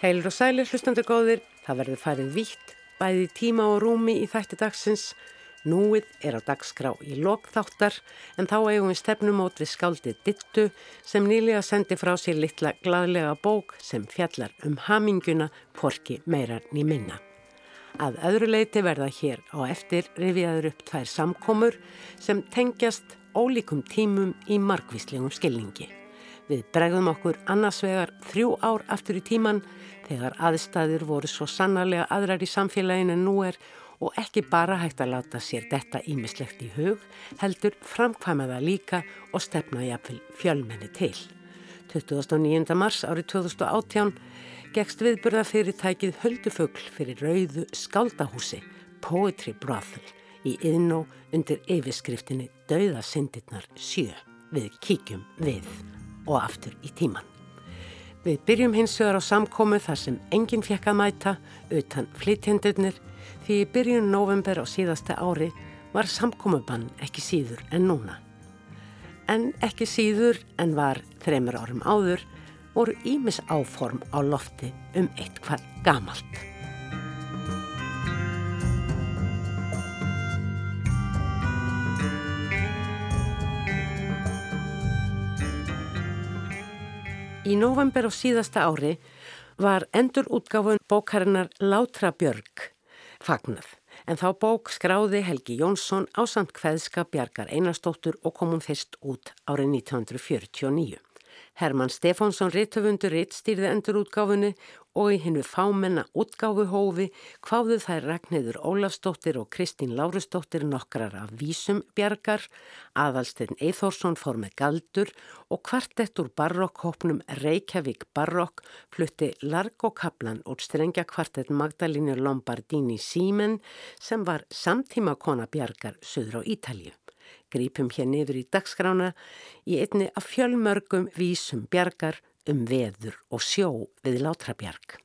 Heilur og sælir hlustandur góðir, það verður farið vítt, bæði tíma og rúmi í þætti dagsins. Núið er á dagskrá í lokþáttar en þá eigum við stefnumót við skáldið Dittu sem nýlega sendi frá sér litla gladlega bók sem fjallar um haminguna porki meirar ný minna. Að öðru leiti verða hér á eftir rifiðaður upp tvær samkomur sem tengjast ólíkum tímum í margvíslegum skilningi. Við bregðum okkur annars vegar þrjú ár aftur í tíman þegar aðstæður voru svo sannarlega aðrar í samfélaginu nú er og ekki bara hægt að láta sér detta ímislegt í hug, heldur framkvæma það líka og stefna jáfnvel fjölmenni til. 29. mars árið 2018 gegst viðburða fyrirtækið Höldufugl fyrir rauðu skaldahúsi Poetry Brothel í yðnó undir yfirskriftinni Dauðasindirnar sjö. Við kíkjum við og aftur í tíman. Við byrjum hins vegar á samkomu þar sem enginn fekk að mæta utan flytjendurnir því í byrjun november á síðasta ári var samkomubann ekki síður en núna. En ekki síður en var þreymur árum áður voru ímis áform á lofti um eitthvað gamalt. Í november á síðasta ári var endur útgáfun bókarinnar Látra Björg fagnað en þá bók skráði Helgi Jónsson á samt hveðska Bjarkar Einarstóttur og kom hún fyrst út árið 1949. Herman Stefánsson Rittöfundur rittstýrði endur útgáfunni og í hinnu fámenna útgáfuhófi hváðu þær Ragnhildur Ólafsdóttir og Kristín Lárusdóttir nokkrar af vísum bjargar, aðalstegn Eithórsson fór með galdur og kvartett úr barokkhópnum Reykjavík Barokk flutti Largo Kaplan úr strengja kvartett Magdalínu Lombardini Símen sem var samtíma kona bjargar söður á Ítalju. Grípum hér niður í dagskrána í einni af fjölmörgum vísum bjargar um veður og sjó við Látrabjarg.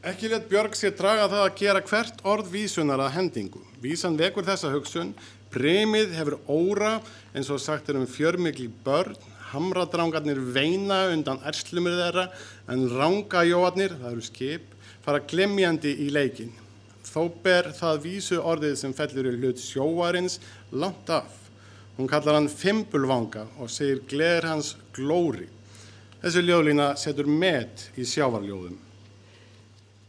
Ekki let Björg sér draga það að gera hvert orð vísunar að hendingu. Vísan vekur þessa hugsun, premið hefur óra eins og sagt er um fjörmikli börn, hamradrangarnir veina undan erslumir þeirra en rangajóarnir, það eru skip, fara glemjandi í leikin. Þó ber það vísu orðið sem fellur í hlut sjóarins langt af. Hún kallar hann fimbulvanga og segir gleður hans glóri. Þessu ljóðlína setur met í sjávarljóðum.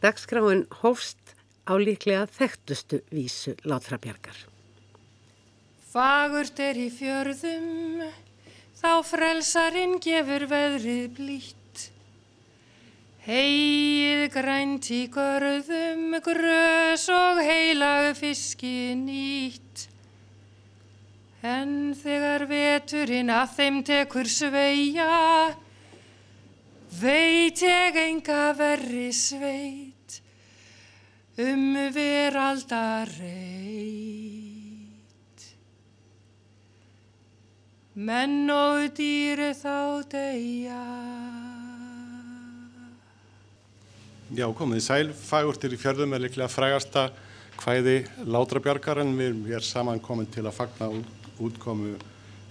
Dagskráin hófst á líklega þekktustu vísu Látrabjarkar. Fagurt er í fjörðum, þá frelsarinn gefur veðrið blít. Heið grænt í görðum, grös og heilag fiski nýtt. En þegar veturinn að þeim tekur sveia, veit ég enga verri sveit um veraldar reyt. Menn og dýri þá deyja. Já, komið í sæl. Fagurtir í fjörðum er líklega frægasta hvæði Látrabjarkar en við erum saman komin til að fagna útkomu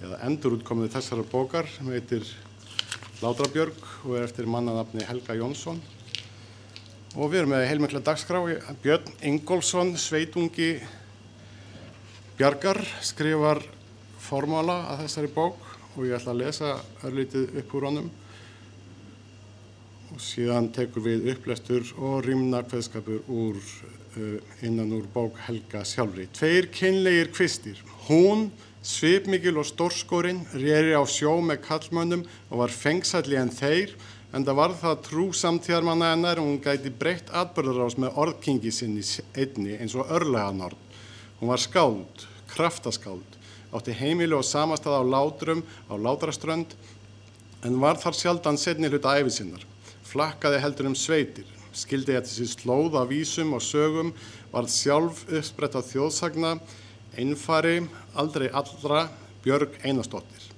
eða endur útkomu þessara bókar sem heitir Látrabjörg og er eftir mannanapni Helga Jónsson og við erum með heilmikla dagskrá Björn Ingólfsson, sveitungi Bjargar skrifar formála að þessari bók og ég ætla að lesa örlítið upp úr honum og síðan tekur við upplestur og rýmna hveðskapur úr uh, innan úr bók Helga sjálfri. Tveir kynlegir kvistir. Hún, svipmikil og stórskorinn, reyri á sjó með kallmönnum og var fengsætli en þeir en það var það trú samtíðarmanna hennar og hún gæti breytt atbyrðarás með orðkingi sinni einni eins og örleganorn. Hún var skáld, kraftaskáld, átti heimili og samastað á látrum á látraströnd en var þar sjaldan setni hluta æfisinnar. Flakkaði heldur um sveitir, skildi þetta sér slóð af vísum og sögum, var sjálf uppsprett á þjóðsagna, einfari, aldrei allra, Björg Einarstóttir.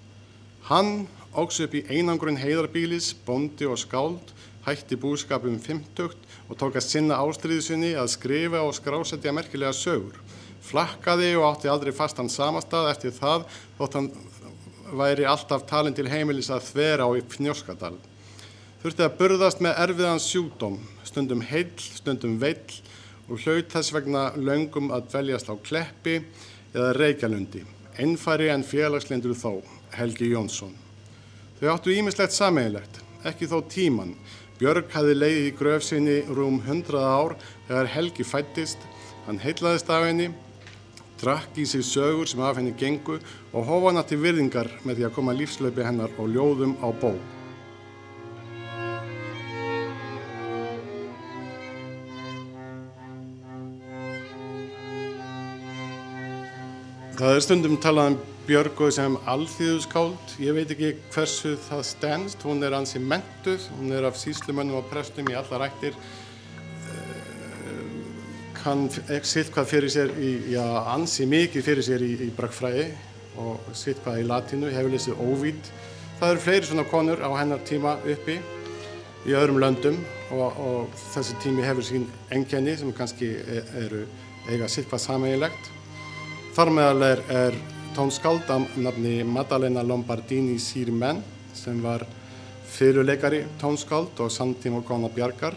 Hann óks upp í einangrun heiðarbílis, bondi og skáld, hætti búskapum fymtugt og tók að sinna ástriðisunni að skrifa og skrásetja merkilega sögur. Flakkaði og átti aldrei fastan samastað eftir það þótt hann væri alltaf talin til heimilis að þvera á í Fnjóskadal. Þurfti að burðast með erfiðan sjúdóm, stundum heill, stundum veill og hlaut þess vegna löngum að dveljast á Kleppi eða Reykjalundi. Ennfæri en félagslindur þó, Helgi Jónsson. Þau áttu ímislegt sameiglegt, ekki þó tíman. Björg hafi leiði í gröf sinni rúm 100 ár þegar Helgi fættist, hann heitlaðist af henni, drakk í sig sögur sem af henni gengu og hófa hana til virðingar með því að koma lífslaupi hennar og ljóðum á bó. Það er stundum talað um Björgu sem alþýðuskáld. Ég veit ekki hversu það stendst. Hún er ansi mentuð, hún er af síslumönnum og prestum í alla rættir. Kann sitt hvað fyrir sér, í, já ansi mikið fyrir sér í, í brakfræði og sitt hvað í latínu, hefur lesið óvít. Það eru fleiri svona konur á hennar tíma uppi í öðrum löndum og, og þessi tími hefur sín engjani sem kannski e, eru eiga sitt hvað sameiginlegt. Þar meðal er, er tónskáld af nafni Maddalena Lombardini Sirmen sem var fyrirleikari tónskáld og samtíma kona Bjarkar.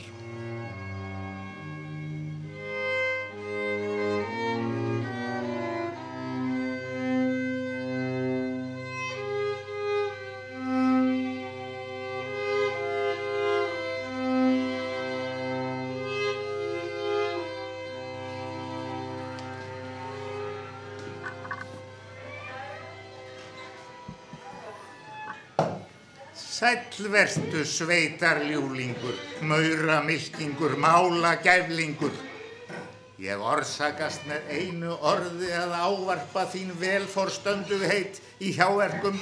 Sælverstu sveitarljúlingur, mauramilkingur, málagæflingur. Ég orsakast með einu orði að ávarpa þín velforstönduheit í hjáverkum.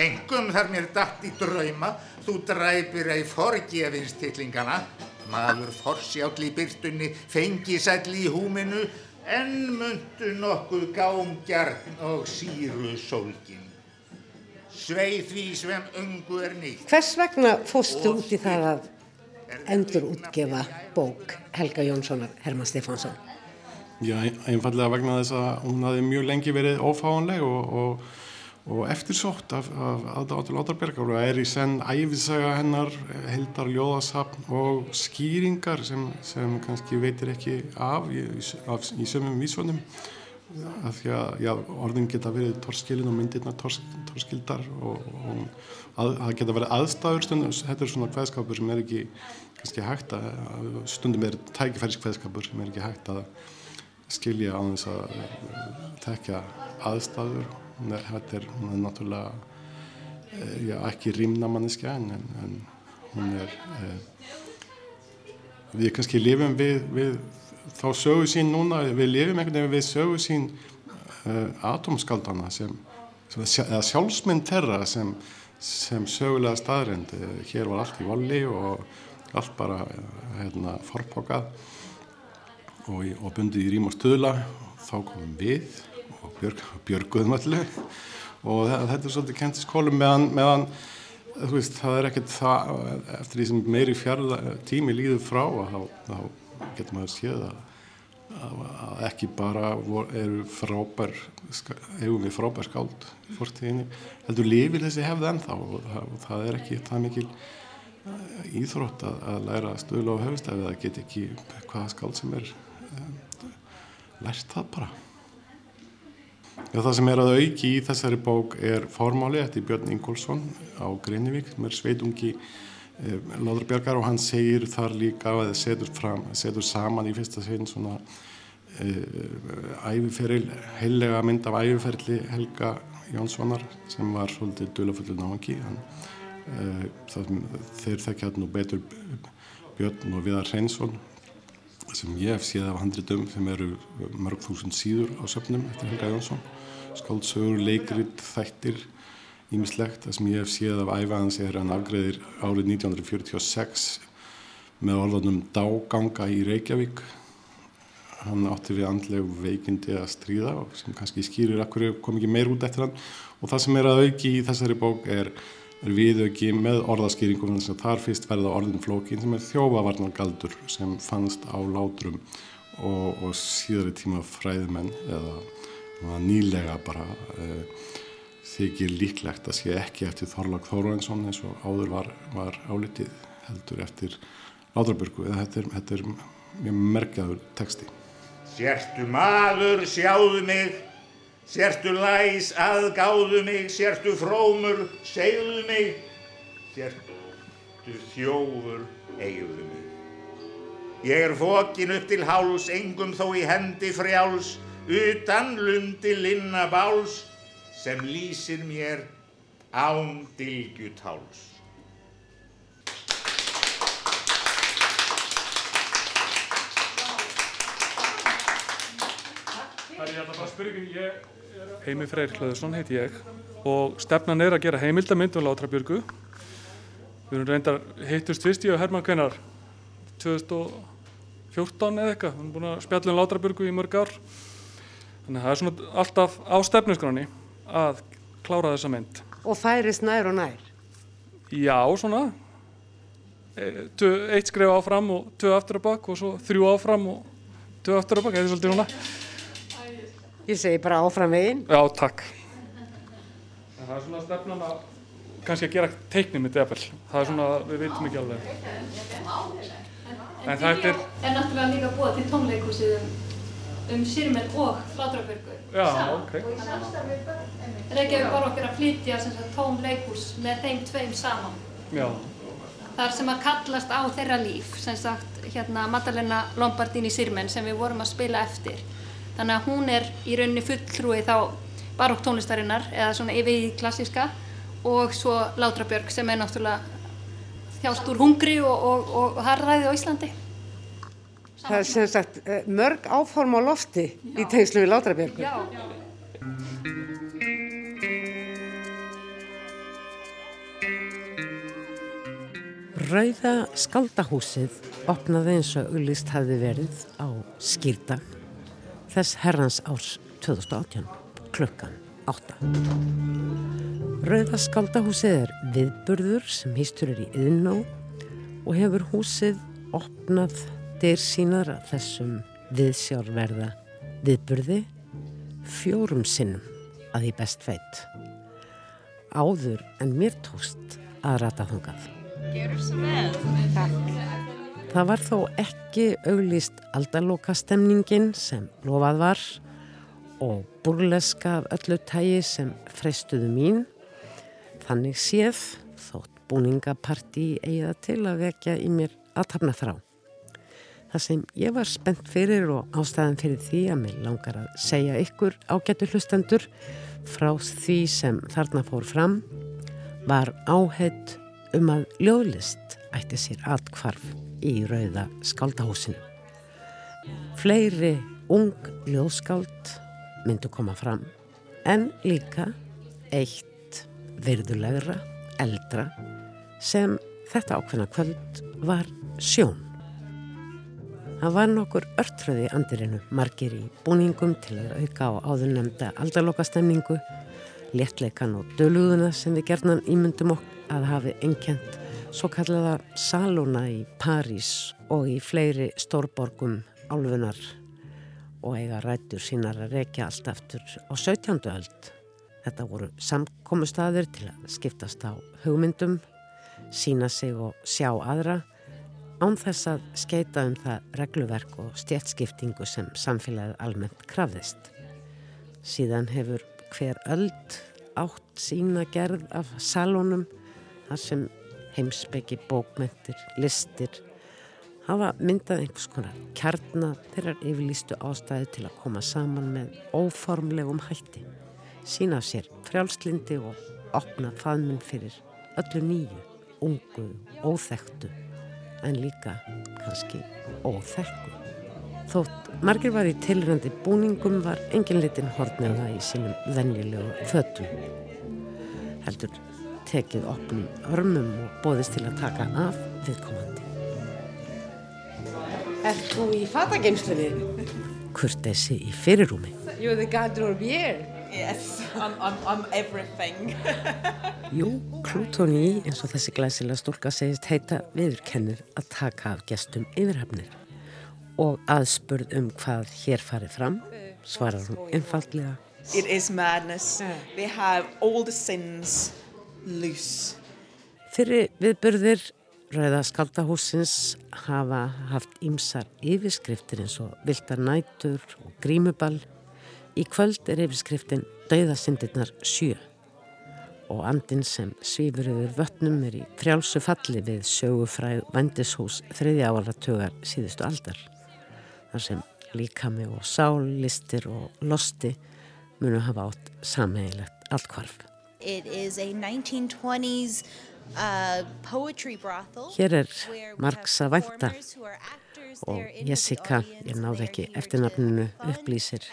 Engum þar mér datt í drauma, þú dræpir ei forgefinstillingana. Maður forsjáll í byrtunni, fengisæll í húminu, en myndu nokkuð gámgjarn og síru sólgin. Sveið því sem ungu er nýtt. Hvers vegna fóstu út í það að endur útgefa bók Helga Jónssonar Herman Stefánsson? Já, einfallega vegna þess að hún hafi mjög lengi verið ófáanleg og, og, og eftirsótt af, af aðdátur Látarbergar og er í senn æfisaga hennar, heldar ljóðasapn og skýringar sem, sem kannski veitir ekki af í, af, í sömum vísvonum af því að já, orðin geta verið torskilin og myndirna tors, torskildar og, og að, það geta verið aðstæður stundum, þetta er svona hveðskapur sem er ekki kannski hægt að, stundum er tækifæris hveðskapur sem er ekki hægt að skilja á þess að tekja aðstæður. Þetta er, hún er náttúrulega já, ekki rýmna manniska en, en hún er eh, við kannski lifum við, við þá sögu sín núna, við lifum einhvern veginn við sögu sín uh, atomskaldana sem, eða sjálfsmynd terra sem, sem sögulega staðrind hér var allt í volli og allt bara hérna, forpokað og, og bundið í rím og stöðla þá komum við og björg, björguðum allir og þetta er svolítið kent í skólum meðan, meðan veist, það er ekkert það eftir því sem meiri fjarða tími líður frá þá getur maður séð að, að ekki bara vor, eru frábær hefum við frábær skáld fórstíðinni, heldur lifir þessi hefð ennþá og það, og það er ekki það mikil íþrótt að, að læra stöðla á höfustæfi það get ekki hvaða skáld sem er um, lært það bara. Já, það sem er að auki í þessari bók er formáli eftir Björn Ingólfsson á Greinivík sem er sveitungi eh, Lóðurbjörgar og hann segir þar líka að það setur, fram, setur saman í fyrsta segin svona eh, æfiferil, heilega mynd af æfiferli Helga Jónssonar sem var svolítið dulafullur náðangi eh, þeir þekkja nú betur Björn og Viðar Hreinsson sem ég hef séð af handritum sem eru mörg þúsund síður á söfnum eftir Helga Jónsson. Skáldsögur, leikrit, þættir ímislegt, það sem ég hef séð af æfaðans er hann afgreðir árið 1946 með orðanum dáganga í Reykjavík. Hann átti við andlegu veikindi að stríða og sem kannski skýrir akkur kom ekki meir út eftir hann. Og það sem er að auki í þessari bók er er viðauki með orðaskýringum þess að þar fyrst verða orðin flókin sem er þjófavarnargaldur sem fannst á látrum og, og síðari tíma fræðmenn eða nýlega bara uh, þykir líklegt að sé ekki eftir Þorlag Þóruðinsson eins og áður var, var álitið heldur eftir Látraburgu eða þetta er, þetta er mjög merkjaður texti. Sértu maður, sjáðu mig, sértu læs, aðgáðu mig, sértu frómur, segðu mig, sértu þjófur, eigðu mig. Ég er fókin upp til háls, engum þó í hendi frjáls, utan lundi linna báls, sem lýsir mér án dilgjutáls. Heimi Freyr Hlöðursson heiti ég og stefnan er að gera heimildamind um Látrabjörgu. Við erum reyndar hittust fyrst í að Herman Kvennar 2014 eða eitthvað. Við erum búin að spjalla um Látrabjörgu í mörg ár. Þannig að það er svona alltaf á stefnusgráni að klára þessa mynd. Og færist nær og nær? Já, svona. E, eitt skref áfram og tvö aftur á bakk og svo þrjú áfram og tvö aftur á bakk. Það er svolítið núna. Ég segi bara áfram veginn. Já, takk. En það er svona stefnan að kannski að gera teiknum með debel. Það er svona, við veitum ekki alveg. En þetta er... er náttúrulega líka búið til tónleikúsið um, um Sýrmenn og Flátrabjörgu. Já, ok. Reykjavík var okkur að flytja tónleikús með þeim tveim saman. Já. Þar sem að kallast á þeirra líf, sem sagt, hérna Madalena Lombardini Sýrmenn sem við vorum að spila eftir. Þannig að hún er í rauninni fulltrúi þá barokk tónlistarinnar eða svona yfir í klassiska og svo Látrabjörg sem er náttúrulega þjást úr hungri og, og, og harðræði á Íslandi. Það er sem sagt eh, mörg áform á lofti Já. í tengslu við Látrabjörgu. Já. Rauða skaldahúsið opnaði eins og auðlist hafi verið á skýrdag þess herrans árs 2018 klukkan 8. Rauða skaldahúsið er viðburður sem hýstur er í yðná og hefur húsið opnað dyr sínar að þessum viðsjárverða viðburði fjórum sinnum að því best veit. Áður en mér tóst að rata þungað. Gjör svo vel. Takk. Það var þó ekki auglýst aldaloka stemningin sem lofað var og burleska af öllu tægi sem freistuðu mín. Þannig séð þótt búningapartí eigiða til að vekja í mér aðtapna þrá. Það sem ég var spennt fyrir og ástæðan fyrir því að mér langar að segja ykkur ágættu hlustendur frá því sem þarna fór fram var áheit um að ljóðlist ætti sér atkvarf í rauða skaldahúsinu. Fleiri ung ljóðskald myndu koma fram en líka eitt virðulegra, eldra sem þetta ákveðna kvöld var sjón. Það var nokkur örtröði andirinu margir í búningum til að auka á áðurnemda aldalokastemningu, léttleikan og döluðuna sem við gerðnan ímyndum okkur að hafi ennkjent svo kallaða Salona í París og í fleiri stórborgum álfunar og eiga rættur sínar að rekja allt eftir á 17. öld. Þetta voru samkommustafir til að skiptast á hugmyndum, sína sig og sjá aðra án þess að skeita um það regluverk og stjætskiptingu sem samfélagið almennt krafðist. Síðan hefur hver öld átt sína gerð af salónum þar sem heimsbyggi, bókmentir, listir hafa myndað einhvers konar kjarnar þeirrar yfirlýstu ástæði til að koma saman með óformlegum hætti sína sér frjálslindi og opna faðminn fyrir öllu nýju, ungu, óþektu en líka kannski óþekku Þótt margir var í tilrandi búningum var engin litin hortnöða í sínum venjulegu fötum heldur tekið opnum örmum og bóðist til að taka af viðkomandi. Er þú í fatageimslunni? Kurtesi í fyrirrúmi. You're the garderobier. Yes, I'm, I'm, I'm everything. Jú, Klútóni, eins og þessi glæsilega stúlka segist heita, viðurkennir að taka af gestum yfirhafnir. Og aðspurð um hvað hér farið fram, svarar hún einfallega. It is madness. We have all the sins loose. Fyrir viðburðir Rauða skaldahúsins hafa haft ímsar yfirskriftir eins og Viltar nætur og Grímuball. Í kvöld er yfirskriftin Dauðasindirnar sjö og andin sem svífur yfir vötnum er í frjálsu falli við sögufræð vandishús þriðja áratögar síðustu aldar. Þar sem líkami og sál, listir og losti munu hafa átt sammeigilegt allkvarf. It is a 1920s uh, poetry brothel. Hér er margs að vænta og Jessica, ég they're ekki eftirnafninu, upplýsir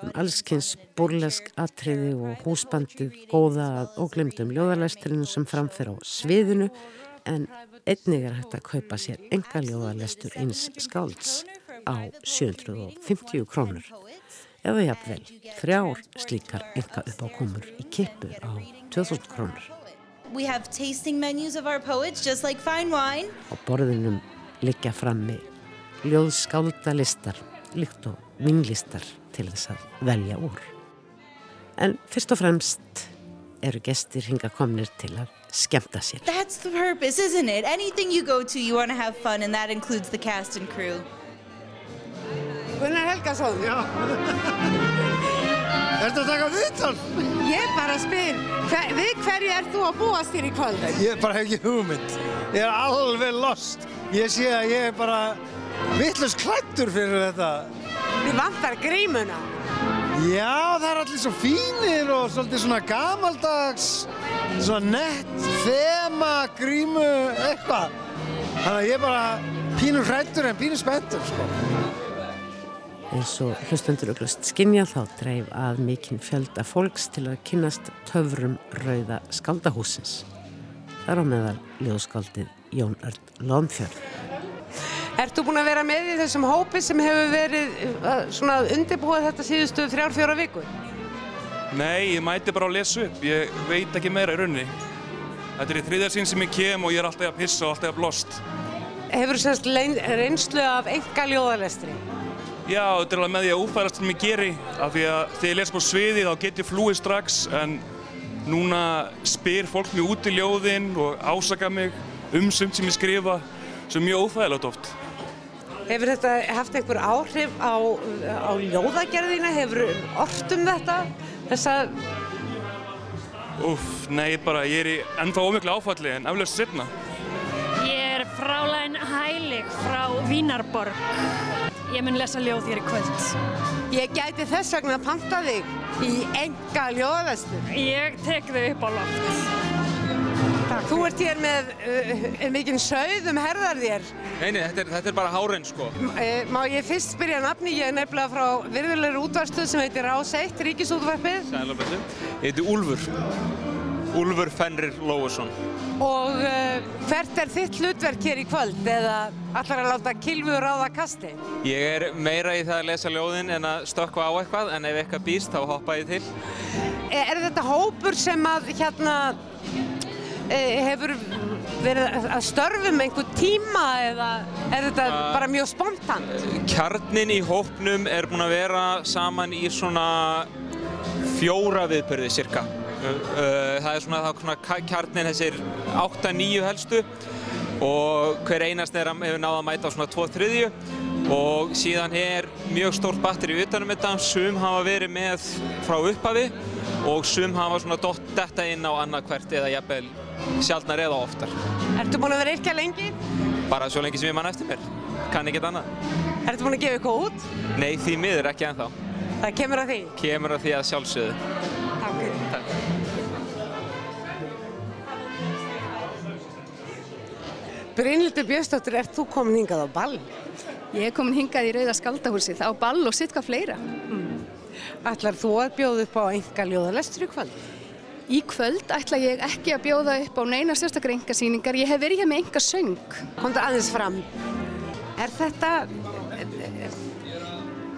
um with búrlesk atriði og húsbandið góða að óglemdum reading ljóðarlestrinu sem framfer á sviðinu en einnig er hægt að kaupa sér enga ljóðarlestur eins skálds á 750 krónur eða jafnvel þrjár slíkar enga upp á komur í kippu á 2000 krónur. Like. Á borðinum liggja frammi ljóðskáldalistar, líkt og vinlistar til þess að velja úr. En fyrst og fremst eru gestir hinga komnir til að skemmta sér. That's the purpose, isn't it? Anything you go to, you want to have fun, and that includes the cast and crew. Gunnar Helgason. Já. Ertu að taka viðtal? Ég bara spyr, hver, við hverju ert þú að búast þér í kvöld? Ég bara hef ekki hugmynd. Ég er alveg lost. Ég sé að ég er bara vittlust klættur fyrir þetta. Við vantar grímuna. Já, það er allir svo fínir og svolítið svona gamaldags, svona nett, þema, grímu, eitthvað. Þannig að ég er bara pínu hrættur en pínu spenntur, sko. Eins og hlustendur auglust skinja þá dreif að mikinn fjölda fólks til að kynnast töfrum rauða skaldahúsins. Þar á meðal ljóðskáldið Jón Örd Lónfjörð. Ert þú búin að vera með í þessum hópi sem hefur verið svona undirbúið þetta síðustu þrjár, fjóra vikur? Nei, ég mæti bara að lesa upp. Ég veit ekki meira í rauninni. Þetta er í þriðja sín sem ég kem og ég er alltaf að pissa og alltaf að blost. Hefur þú semst reynslu af enga ljóðalestri? Já, þetta er alveg með því að úfærast sem ég geri af því að þegar ég les på sviði þá get ég flúið strax en núna spyr fólk mig út í ljóðin og ásaka mig um sumt sem ég skrifa sem er mjög óþægilegt oft. Hefur þetta haft einhver áhrif á, á ljóðagerðina? Hefur orrt um þetta? Þessa, Úff, nei, bara ég er í ennþá ómiklu áfalli en eflaust setna. Ég er frálæn Hælig frá Vínarborg. Ég mun lesa ljóð hér í kvöld. ég gæti þess vegna að panta þig í enga ljóðalestur. Ég tek þau upp á loft. Þú ert hér með uh, mikinn sauð um herðar þér. Nei, nei, þetta er, þetta er bara hárein sko. Eh, Má ég fyrst spyrja nafni, ég er nefnilega frá virðulegur útvarstuð sem heitir Rás 1, Ríkisútvarpið Sæðan blessu. Ég heiti Úlfur. Úlfur Fenrir Lóusson. og uh, hvert er þitt hlutverk hér í kvöld eða allar að láta kilfu ráða kasti? Ég er meira í það að lesa ljóðin en að stökkva á eitthvað en ef eitthvað býst þá hoppa ég til. Er, er þetta hópur sem að hérna hefur verið að störfum einhver tíma eða er þetta Uh, bara mjög spontant? Kjarnin í hópnum er búinn að vera saman í svona fjóra viðbyrði cirka. Uh, uh, það er svona, það er svona ka- kjarnin þessir 8-9 helstu og hver einast er að hefur náða að mæta á svona 2-3 og síðan er mjög stórt batteri utanum þetta, sum hafa verið með frá upphafi og sum hafa svona dott detta inn á annað hvert eða jafnvel sjaldnar eða oftar. Ertu búin að vera yrkja lengi? Bara svo lengi sem ég mann eftir mér, kann ekkert annað. Ertu búin að gefa eitthvað út? Nei, því miður ekki ennþá. Það kemur að því? Kemur að því að sjálfsögðu. Brynildur Björnsdóttir, ert þú komin hingað á ball? Ég er komin hingað í Rauða skaldahúsið á ball og sitt hvað fleira. Ætlar þú að bjóða upp á enga ljóðalestur í kvöld? Í kvöld ætla ég ekki að bjóða upp á neina sérstakar engasýningar. Ég hef verið hér með enga söng. Komdu aðeins fram. Er þetta,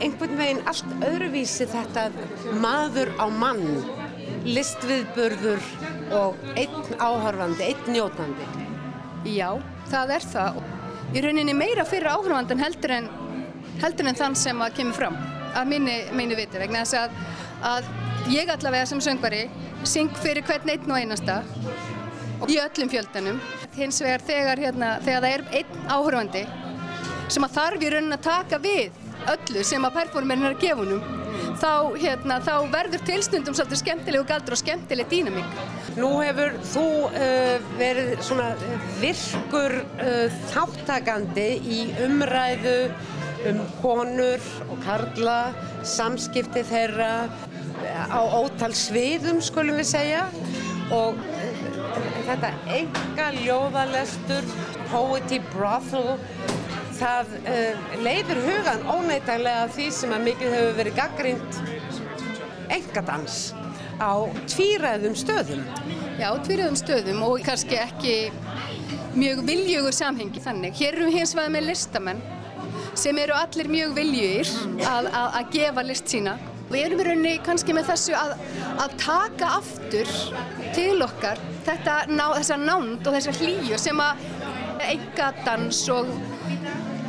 einhvern veginn allt öðruvísi þetta maður á mann, listviðburður og einn áhörfandi, einn njótandi. Já, það er það. Í rauninni meira fyrir áhörfandan heldur heldur en þann sem að kemur fram að minni, minni viti vegna þess að, að ég allavega sem söngvari syng fyrir hvern einn og einasta í öllum fjöldanum. Hins vegar þegar, hérna, þegar það er einn áhörfandi sem að þarf í rauninni að taka við öllu sem að performerinn er að gefa húnum þá, hérna, þá verður tilstundum svolítið skemmtilegu galdur og skemmtileg dýnamík. Nú hefur þú uh, verið svona virkur uh, þáttakandi í umræðu um konur og karla, samskipti þeirra á ótal sviðum skulum við segja og þetta enga ljóðalestur, Poetry Brothel, það uh, leiður hugan óneitanlega því sem að mikið hefur verið gaggrind engadans á tvíræðum stöðum. Já, tvíræðum stöðum og kannski ekki mjög viljugur samhengi þannig. Hér erum við hins vegar með listamenn sem eru allir mjög viljugir að, að, að gefa list sína. Við erum í rauninni kannski með þessu að, að taka aftur til okkar þetta, ná, þessa nánd og þessa hlýju sem að engadans og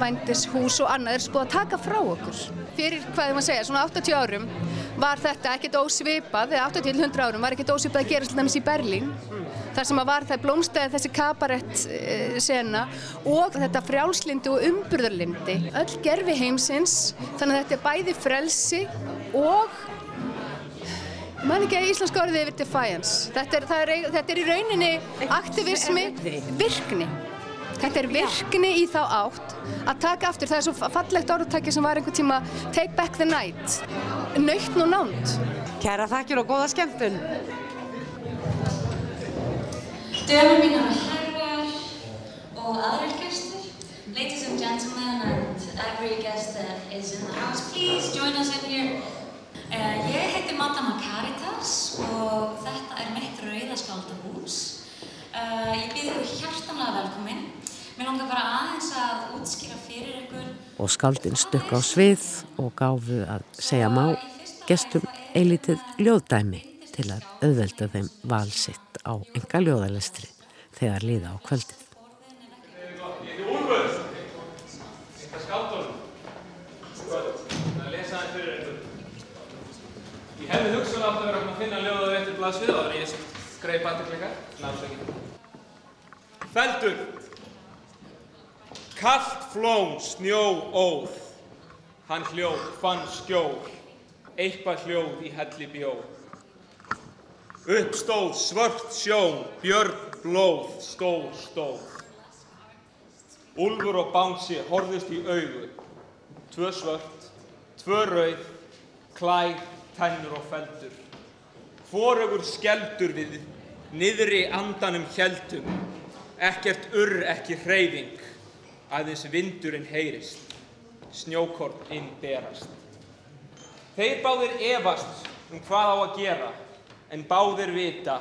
vændishús og annað er búið að taka frá okkur. Fyrir, hvað er maður að segja, svona 80 árum var þetta ekkert ósvipað, eða 80-100 árum var ekkert ósvipað að gera svolítið í Berlín. Þar sem að var það blómstæði þessi kabarett e, sena og þetta frjálslindi og umburðarlindi. Öll gerfi heimsins, þannig að þetta er bæði frelsi og Ég man ekki að íslenska orðið yfir defiance. Þetta er, er, þetta er í rauninni aktivismi, virkni. Þetta er virkni í þá átt að taka aftur, það er svo fallegt orðtæki sem var einhver tíma Take back the night, nautn og nánt. Kæra þakkir og góða skemmtun. Dömur mínar herrar og aðrir gestur, ladies and gentlemen and every guest that is in the house, please join us in here. Uh, ég heiti Madama Caritas og þetta er mitt rauðaskaldahús. Uh, ég býð ykkur hjartanlega velkominn. Mér langar bara aðeins að útskýra fyrir ykkur. Og skaldinn stökk á svið og gáfu að segja má gestum eilítið ljóðdæmi til að auðvelda þeim valsitt á enga ljóðalestri þegar liða á kvöldið. Ég er. Það er það hefði hugsun átt að vera að finna ljóðað eftir blaðsvið og ég skreip aðtökleika. Námsveikin. Feldur. Kallt flóm, snjó, óð. Hann hljóð, fann skjól. Eitthvað hljóð í helli bjó. Uppstóð svört sjón, björn blóð, stóð, stóð. Úlfur og Bánsi horfðust í augu. Tvö svört, tvö rauð, klær, tennur og feldur. Hvorugur skeldur við, niðri andanum heldum. Ekkert urr, ekki hreyfing, aðeins vindurinn heyrist. Snjókort inn berast. Þeir báðir efast um hvað á að gera, en báðir vita,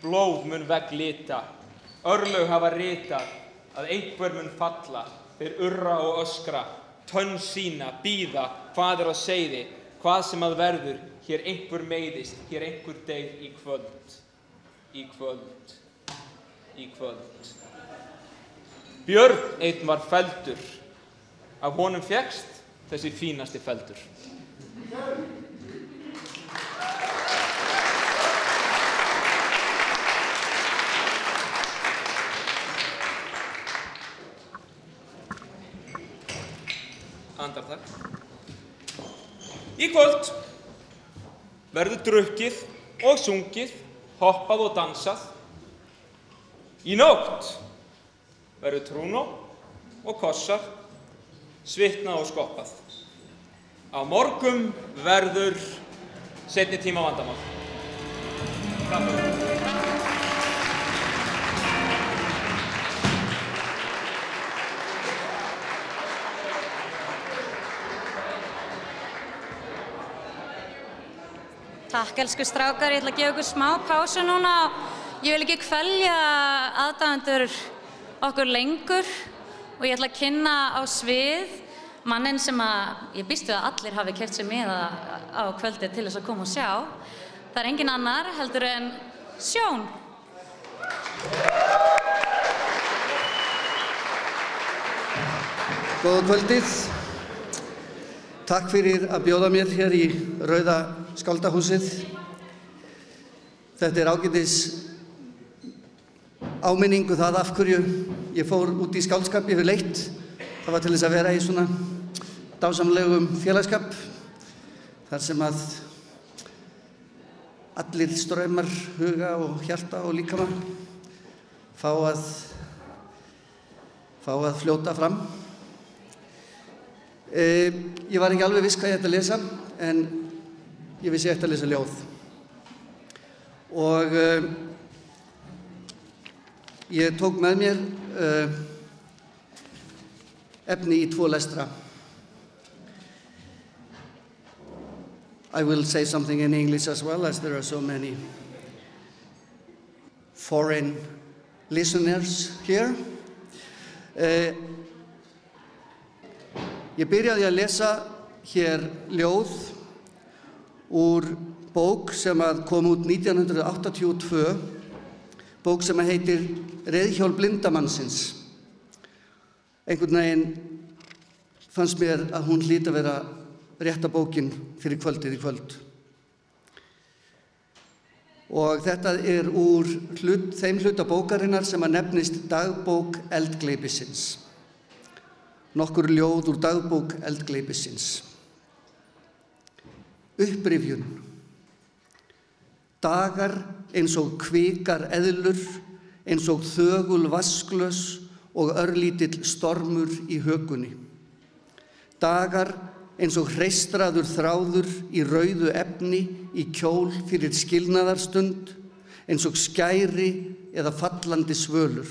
blóð mun vegg lita, örlög hafa ritað, að einhver mun falla, þeir urra og öskra, tönn sína, býða, hvað er að segði, hvað sem að verður, hér einhver meiðist, hér einhver deyð í kvöld, í kvöld, í kvöld. Björn einn var feldur, af honum fegst þessi fínasti feldur. Andartak. Í kvöld verður drukkið og sungið, hoppað og dansað. Í nótt verður trúnó og kossar, svitnað og skoppað. Á morgum verður setni tíma vandamál. Takk. Takk elsku strákar, ég ætla að gefa ykkur smá pásu núna og ég vil ekki kvelja aðdáðandur okkur lengur og ég ætla að kynna á svið mannin sem að ég býstu að allir hafi keft sér með á kvöldi til þess að koma og sjá. Það er engin annar heldur en Sjón. Góða kvöldið. Takk fyrir að bjóða mér hér í Rauða skaldahúsið. Þetta er ágætis áminningu það af hverju ég fór út í skaldskap yfir leitt. Það var til þess að vera í svona dásamlegum félagskap þar sem að allir ströymar huga og hjarta og líkama fá að, fá að fljóta fram. E, ég var ekki alveg viss hvað ég ætti að lesa en ég vissi ég ætti að lesa ljóð. Og e, ég tók með mér e, efni í tvo lestra. I will say something in English as well as there are so many foreign listeners here. Uh, ég byrjaði að lesa hér ljóð úr bók sem kom út 1982, bók sem heitir Reðhjól blindamannsins. Einhvern veginn fannst mér að hún hlýta að vera rétta bókin fyrir kvöldið í kvöld. Og þetta er úr hlut, þeim hluta bókarinnar sem að nefnist dagbók eldgleipisins. Nokkur ljóð úr dagbók eldgleipisins. Upprifjun. Dagar eins og kvikar eðlur, eins og þögul vasklös og örlítill stormur í hökunni. Dagar eins og hreistraður þráður í rauðu efni í kjól fyrir skilnaðarstund, eins og skæri eða fallandi svölur.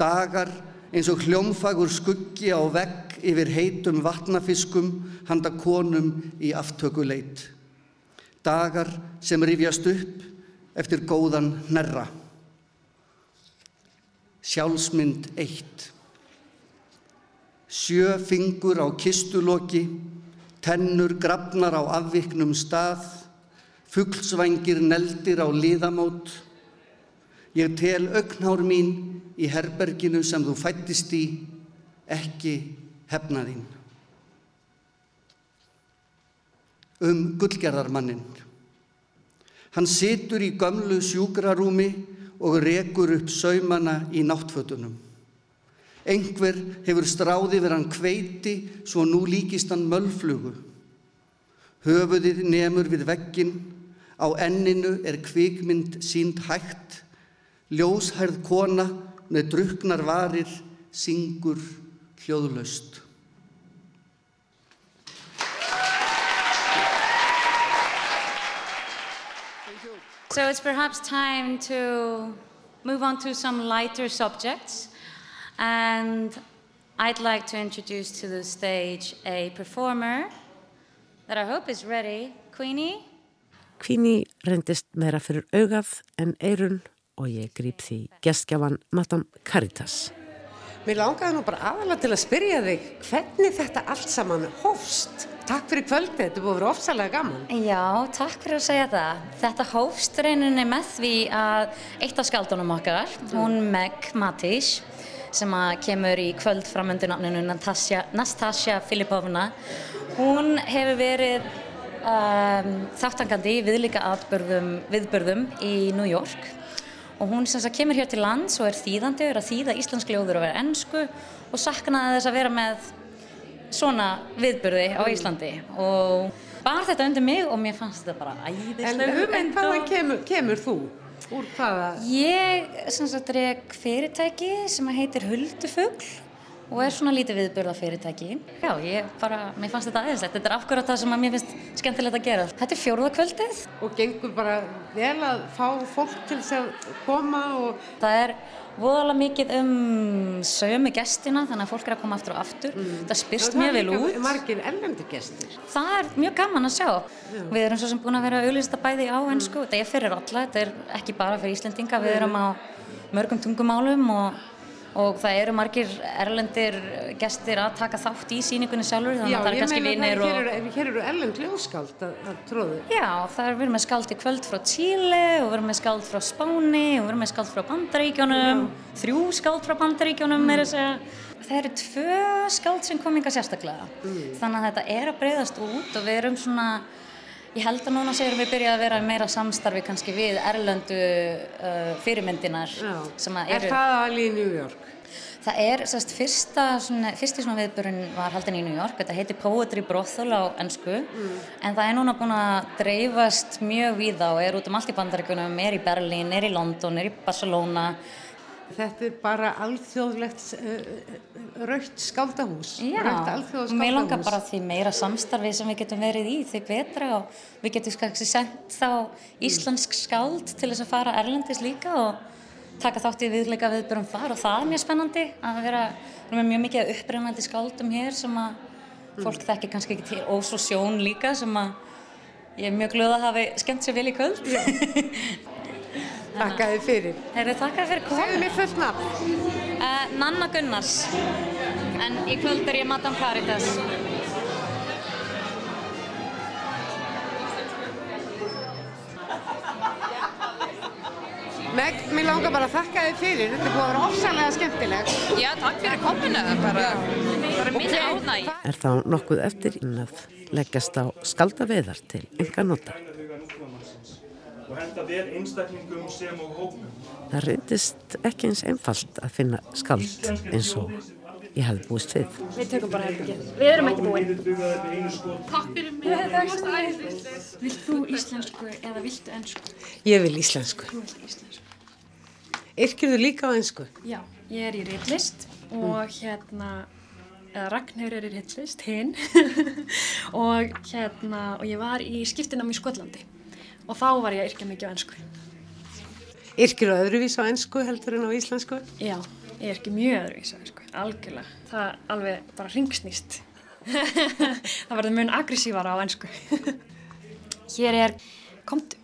Dagar eins og hljómfagur skuggi á vegg yfir heitum vatnafiskum handa konum í aftökuleit. Dagar sem rifjast upp eftir góðan hnerra. Sjálfsmynd eitt. Sjö fingur á kistuloki, tennur grafnar á afviknum stað, fugglsvængir neldir á liðamót. Ég tel augnhár mín í herberginu sem þú fættist í, ekki hefnaðinn. Um gullgerðarmannin. Hann situr í gömlu sjúkrarúmi og rekur upp saumana í náttfötunum. Engver hefur stráði verið hann kveiti svo nú líkist hann mölflugu. Höfuðið nemur við veggin, á enninu er kvikmynd sínd hægt, ljóshærð kona með druknar varir syngur hljóðlaust. So it's perhaps time to move on to some lighter subjects. And I'd like to introduce to the stage a performer that I hope is ready. Queenie? Queenie reyndist meira fyrir augað en eirun og ég grýp því gestgjafan Madame Caritas. Mér langaði nú bara aðalega til að spyrja þig hvernig þetta allt saman hófst. Takk fyrir kvöldið, þetta búið að vera ofsalega gaman. Já, takk fyrir að segja það. Þetta hófst reyninni með því að eitt af skaldunum okkar, hún Meg Matís, sem kemur í kvöld framöndu nafninu Nastasja Filipovna, hún hefur verið um, þáttangandi í viðlika viðbörðum í New York og hún sem sagt kemur hér til lands og er þýðandi, er að þýða íslensk ljóður og vera ennsku og saknaði þess að vera með svona viðbörði á Íslandi og bar þetta undir mig og mér fannst þetta bara æðislega hugmynd. En hvaðan kemur, kemur þú? Úr hvaða? Ég sem sagt reyk fyrirtæki sem heitir Huldufugl og er svona lítið viðbörða fyrirtæki. Já, ég bara, mér fannst þetta aðeinslegt. Þetta er afhverjað það sem að mér finnst skemmtilegt að gera. Þetta er fjóruðakvöldið. Og gengur bara vel að fá fólk til þess að koma og... Það er voðalega mikið um sömu gestina, þannig að fólk er að koma aftur og aftur. Mm. Það spyrst mjög vel út. Það er margir ellendi gestir. Það er mjög gaman að sjá. Já. Við erum svo sem búin að vera auðvista bæði á ennsku. Mm. Þetta er fyrir alla, þetta er ekki bara fyrir Íslendinga. Við erum á mörgum tungumálum og og það eru margir erlendir gestir að taka þátt í síningunni sjálfur þannig Já, að það eru kannski það og... hér eru, hér eru erlend ljóskáld að, að tróðu. Já, það er við erum með skáld í kvöld frá Chile og við erum með skáld frá Spáni og við erum með skáld frá Bandaríkjónum, þrjú skáld frá Bandaríkjónum mm. er að segja. Það eru tvö skáld sem kom yngar sérstaklega, þannig að þetta er að breyðast út og við erum svona, ég held að núna séum við byrjað að vera meira samstarfi kannski við erlendu uh, fyrirmyndinar sem að Er eru... það alveg í New York? Það er, sérst, fyrsta, svona, fyrsti svona viðburinn var haldin í New York, þetta heitir Poetry Brothel á ennsku, en það er núna búin að dreifast mjög víða og er út um allt í bandaríkunum, er í Berlín, er í London, er í Barcelona. Þetta er bara alþjóðlegt uh, raukt skáldahús. Já, alþjóðskáldahús. mér langar bara því meira samstarfi sem við getum verið í, því betra og við getum kannski sendt þá íslensk skáld til þess að fara erlendis líka og taka þátt í viðleika viðbjörnum þar og það er mjög spennandi að vera, erum mjög mikið upprennandi skáldum hér sem að fólk þekkir kannski ekki til og svo sjón líka sem að ég er mjög glöð að hafi skemmt sér vel í kvöld Takk að þið fyrir. Herri, takk að þið fyrir komin. Segðu mér fullt nafn. Uh, Nanna Gunnars, en í kvöld er ég Madame Caritas. Meg, mér langar bara að þakka þið fyrir. Þetta er búið að vera ofsalega skemmtilegt. Já, takk fyrir kominu. Bara, bara mín ánæg. Er þá nokkuð eftir inn að leggjast á skaldaveðar til enga nota. Og henda vel einstaklingum sem og hópum. Það reyndist ekki eins einfalt að finna skald eins og ég hefði búist við. Við tökum bara herbyggið. Við erum ekki búin. Takk fyrir mig. Það er svo æðislegt. Vilt þú íslensku eða viltu ennsku? Ég vil íslensku. Þú vilt íslensku. Yrkir þú líka á einsku? Já, ég er í ritlist og hérna, eða Ragnhjör er í ritlist, hinn, og hérna, og ég var í skiptinam í Skotlandi og þá var ég að yrkja mikið á ennsku. Yrkir þú öðruvís á einsku heldur en á íslensku? Já, ég yrki mjög öðruvís á ennsku, algjörlega. Það alveg bara ringsnýst. það verður mun aggressívara á ennsku. Hér er komdu.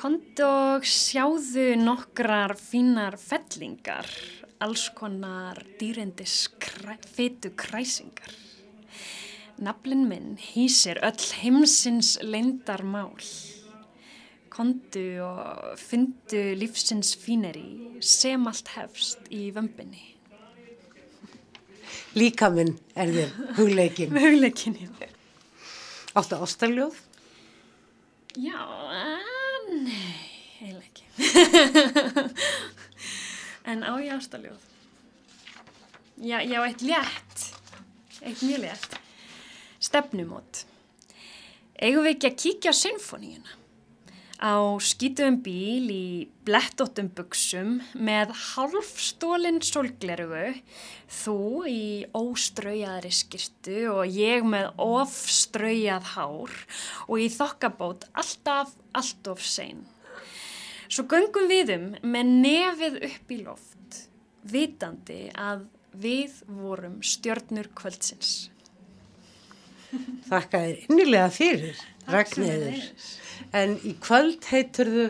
Komdu og sjáðu nokkrar fínar fellingar, alls konar dýrindis kræ, fytu kræsingar. Naflin minn hýsir öll heimsins leyndarmál. Kondu og fyndu lífsins fíneri sem allt hefst í vömbinni. Líka minn er þér hugleikin. Hugleikin, já. Áttu ástarljóð? Já, nei, eiginlega ekki. en á ég ástaljóð? Já, ég á eitt létt, eitt mjög létt. Stefnumót. Eigum við ekki að kíkja á symfóníuna? Á skítuðum bíl í blettóttum buksum með halfstólinn sólglerugu, þú í óstraujaðri skirtu og ég með ofstraujað hár og í þokkabót alltaf, alltof sein. Svo göngum við um með nefið upp í loft, vitandi að við vorum stjörnur kvöldsins. Þakka þér innilega fyrir, Ragnæður. En í kvöld heitur þú?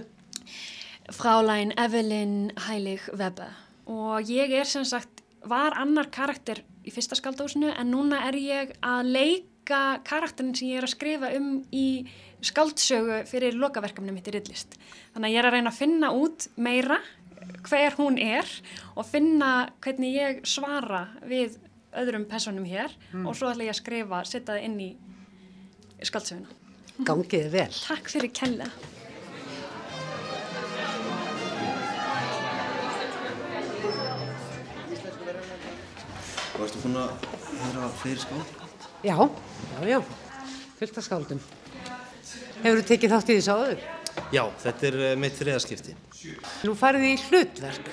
Frálæn Evelyn Heilig Weber og ég er sem sagt, var annar karakter í fyrsta skaldósinu en núna er ég að leika karakterin sem ég er að skrifa um í skaldsögu fyrir lokaverkamni mitt í Riddlist. Þannig að ég er að reyna að finna út meira hver hún er og finna hvernig ég svara við öðrum personum hér Mm. og svo ætla ég að skrifa, setja það inn í skaldsöguna. Gangiði vel. Takk fyrir kella. Og erstu búin að vera fleiri skáld? Já, já, já. Fullt af skáldum. Hefur þú tekið þátt í þessu áður? Já, þetta er eh, mitt þriðaskipti. Nú farið þið í hlutverk.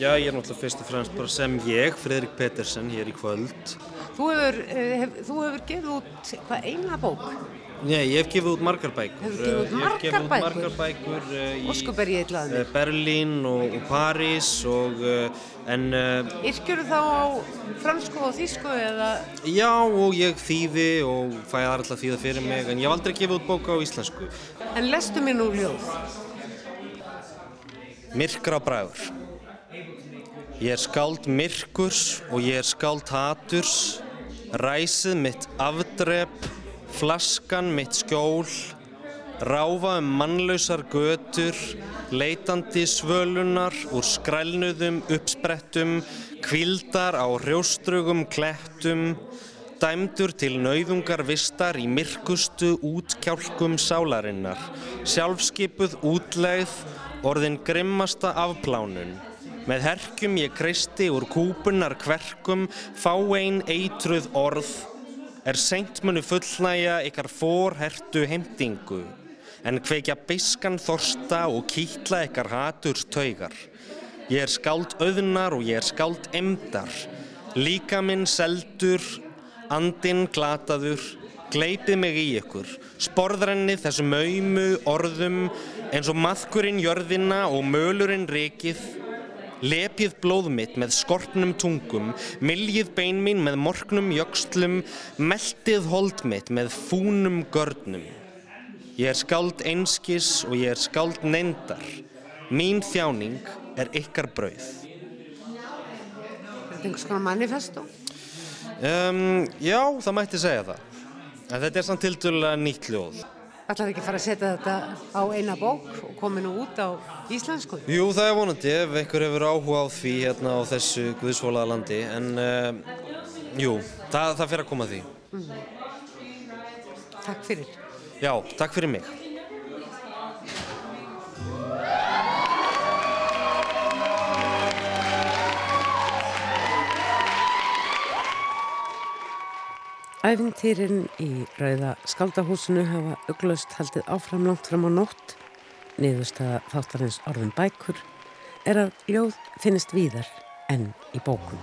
Já, ég er náttúrulega fyrst og fremst bara sem ég, Fredrik Petersen, hér í kvöld. Þú hefur, eh, hef, þú hefur gefið út hvað eina bók. Nei, ég hef gefið út margar bækur. Hefur gefið út Eh, Ég hef gefið út margar margar bækur? bækur uh, í Óskup er ég illaður. eh, Berlín og, og París og uh, en uh, Yrkjur þá á fransku og þýsku eða? já og ég þýði og fæ aðra alltaf þýða fyrir mig en ég hef aldrei gefið út bóka á íslensku. En lestu mér nú ljóð. Myrkra bræður. Ég er skáld myrkurs og ég er skáld haturs, ræsið mitt afdrep, flaskan mitt skjól, ráfa um mannlausar götur, leitandi svölunar úr skrælnuðum uppsprettum, kvildar á hrjóstrugum klettum, dæmdur til nauðungar vistar í myrkustu útkjálkum sálarinnar, sjálfskipuð útlegð, orðin grimmasta afplánun. Með herkjum ég kristi úr kúpunar kverkum, fá einn eitruð orð, er seint munu fullnæja ykkar forhertu heimtingu, en kveikja biskan þorsta og kýtla ykkar haturs taugar. Ég er skáld auðnar og ég er skáld emdar, líka minn seldur, andinn glataður, gleipið mig í ykkur, sporðrenni þessum aumu orðum eins og maðkurinn jörðina og mölurinn rikið, lepið blóð mitt með skorpnum tungum, miljið bein mín með morgnum jökslum, meltið hold mitt með fúnum görnum. Ég er skáld einskis og ég er skáld neindar. Mín þjáning er ykkar brauð. Er þetta einhvers konar manifesto? Um, já, það mætti segja það. En þetta er samt tildulega nýtt ljóð. Ætlar ekki að fara að setja þetta á eina bók og komi nú út á íslensku? Jú, það er vonandi ef einhver hefur áhuga á því hérna á þessu guðsvolaða landi. En uh, jú, það, það fyrir að koma að því. Mm. Takk fyrir. Já, takk fyrir mig. Æfintýrin í Rauða skaldahúsinu hafa uglust haldið áfram langt fram á nótt. Niðurstaða þáttarins orðin bækur er að ljóð finnist víðar enn í bókum.